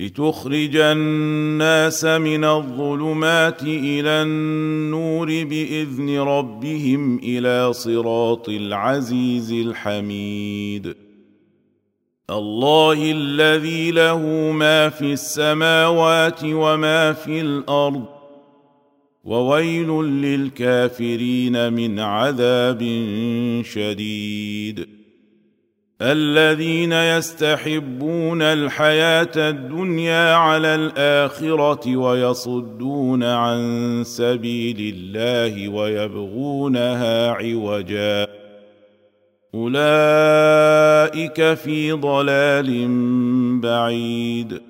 لتخرج الناس من الظلمات إلى النور بإذن ربهم إلى صراط العزيز الحميد. الله الذي له ما في السماوات وما في الأرض. وويل للكافرين من عذاب شديد. الذين يستحبون الحياة الدنيا على الآخرة ويصدون عن سبيل الله ويبغونها عوجا. أولئك في ضلال بعيد.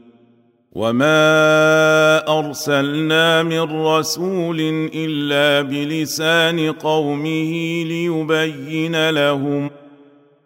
وما أرسلنا من رسول إلا بلسان قومه ليبين لهم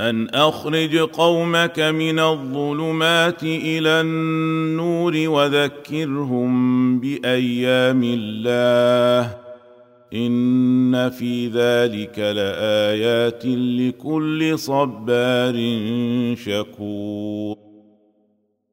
أن أخرج قومك من الظلمات إلى النور وذكرهم بأيام الله. إن في ذلك لآيات لكل صبار شكور.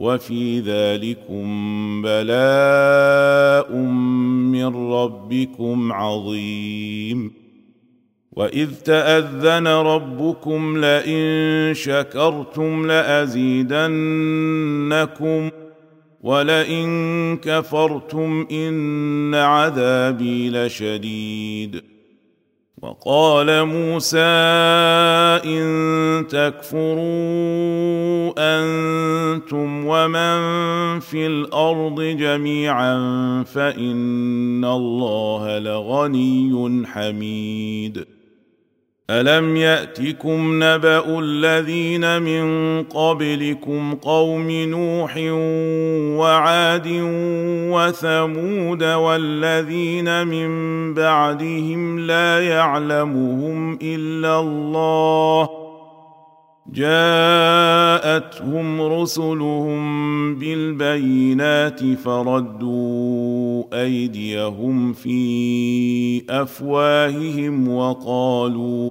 وفي ذلكم بلاء من ربكم عظيم. وإذ تأذن ربكم لئن شكرتم لأزيدنكم ولئن كفرتم إن عذابي لشديد. وقال موسى إن تكفروا أنتم ومن في الأرض جميعا فإن الله لغني حميد. ألم يأتكم نبأ الذين من قبلكم قوم نوح وعاد وثمود والذين من بعدهم لا يعلمهم إلا الله جاءتهم رسلهم بالبينات فردوا أيديهم في أفواههم وقالوا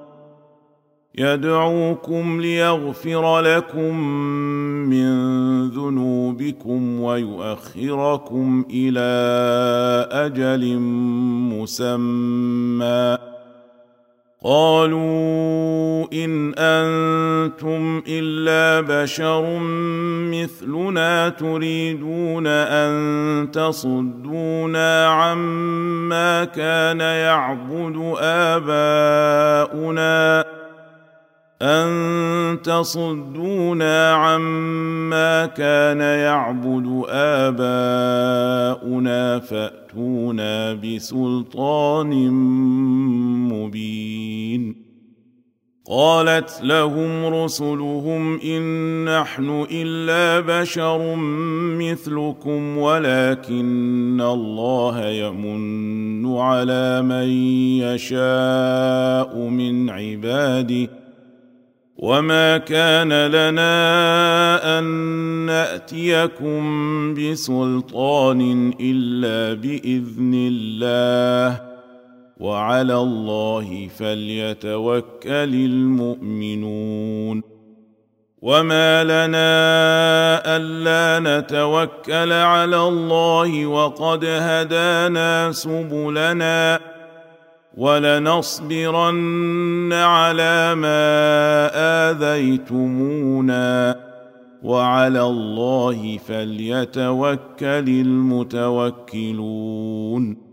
يدعوكم ليغفر لكم من ذنوبكم ويؤخركم إلى أجل مسمى. قالوا إن أنتم إلا بشر مثلنا تريدون أن تصدونا عما كان يعبد آباؤنا. ان تصدونا عما كان يعبد اباؤنا فاتونا بسلطان مبين قالت لهم رسلهم ان نحن الا بشر مثلكم ولكن الله يمن على من يشاء من عباده وما كان لنا ان ناتيكم بسلطان الا باذن الله وعلى الله فليتوكل المؤمنون وما لنا الا نتوكل على الله وقد هدانا سبلنا ولنصبرن على ما آذيتمونا وعلى الله فليتوكل المتوكلون.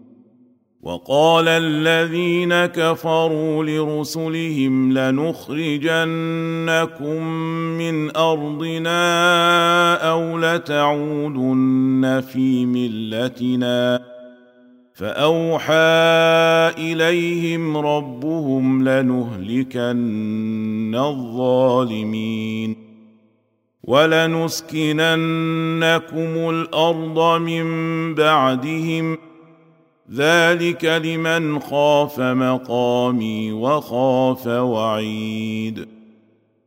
وقال الذين كفروا لرسلهم لنخرجنكم من أرضنا أو لتعودن في ملتنا. فاوحى اليهم ربهم لنهلكن الظالمين ولنسكننكم الأرض من بعدهم ذلك لمن خاف مقامي وخاف وعيد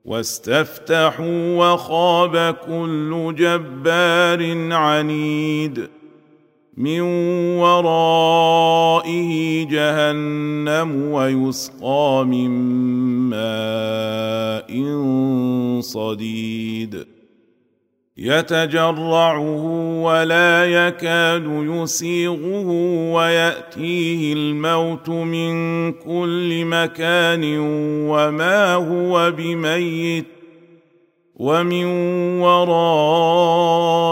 واستفتحوا وخاب كل جبار عنيد من ورائه جهنم ويسقى من ماء صديد. يتجرعه ولا يكاد يسيغه ويأتيه الموت من كل مكان وما هو بميت. ومن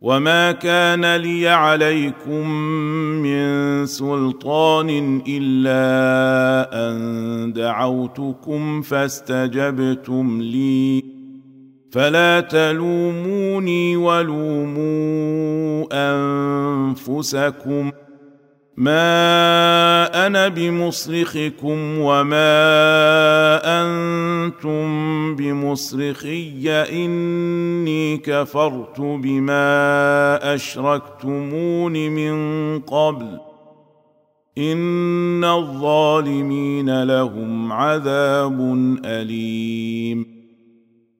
وما كان لي عليكم من سلطان الا ان دعوتكم فاستجبتم لي. فلا تلوموني ولوموا انفسكم ما أنا بمصرخكم وما أنتم بمصرخي اني كفرت بما اشركتمون من قبل ان الظالمين لهم عذاب اليم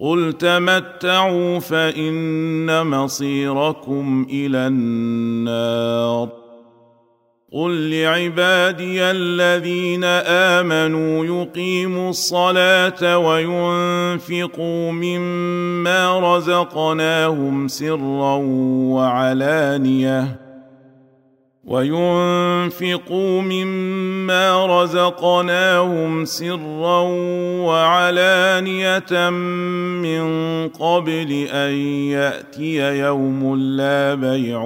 قل تمتعوا فان مصيركم إلى النار قل لعبادي الذين امنوا يقيموا الصلاه وينفقوا مما رزقناهم سرا وعلانيه وينفقوا مما رزقناهم سرا وعلانية من قبل أن يأتي يوم لا بيع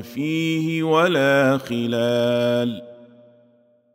فيه ولا خلال.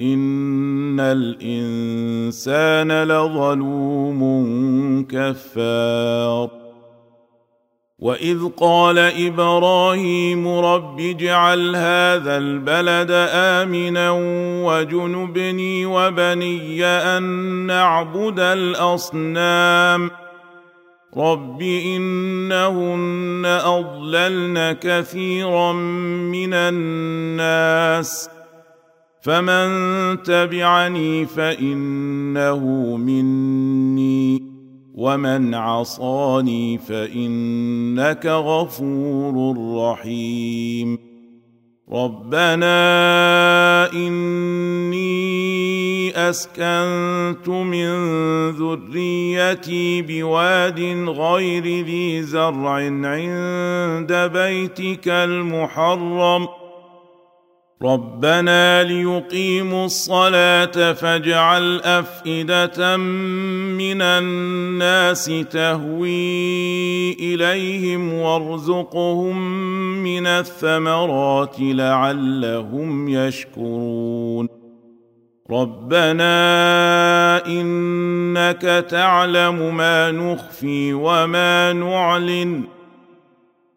ان الانسان لظلوم كفار. واذ قال إبراهيم رب اجعل هذا البلد امنا وجنبني وبني ان نعبد الاصنام. رب انهن اضللن كثيرا من الناس. فمن تبعني فانه مني ومن عصاني فانك غفور رحيم ربنا اني اسكنت من ذريتي بواد غير ذي زرع عند بيتك المحرم ربنا ليقيموا الصلاه فاجعل افئده من الناس تهوي اليهم وارزقهم من الثمرات لعلهم يشكرون ربنا انك تعلم ما نخفي وما نعلن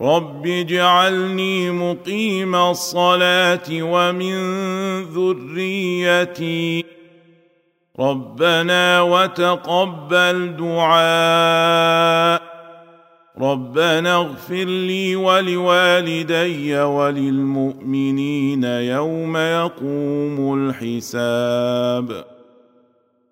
رب اجعلني مقيم الصلاه ومن ذريتي ربنا وتقبل دعاء ربنا اغفر لي ولوالدي وللمؤمنين يوم يقوم الحساب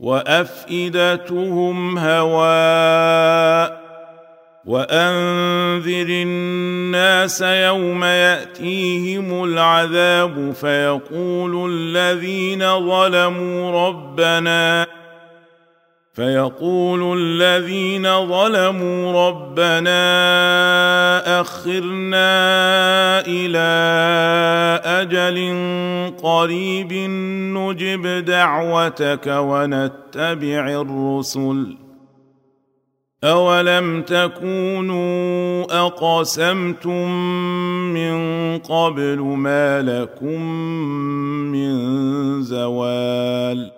وأفئدتهم هواء وأنذر الناس يوم يأتيهم العذاب فيقول الذين ظلموا ربنا فيقول الذين ظلموا ربنا أخرنا إلى أجل قريب نجب دعوتك ونتبع الرسل. أولم تكونوا أقسمتم من قبل ما لكم من زوال؟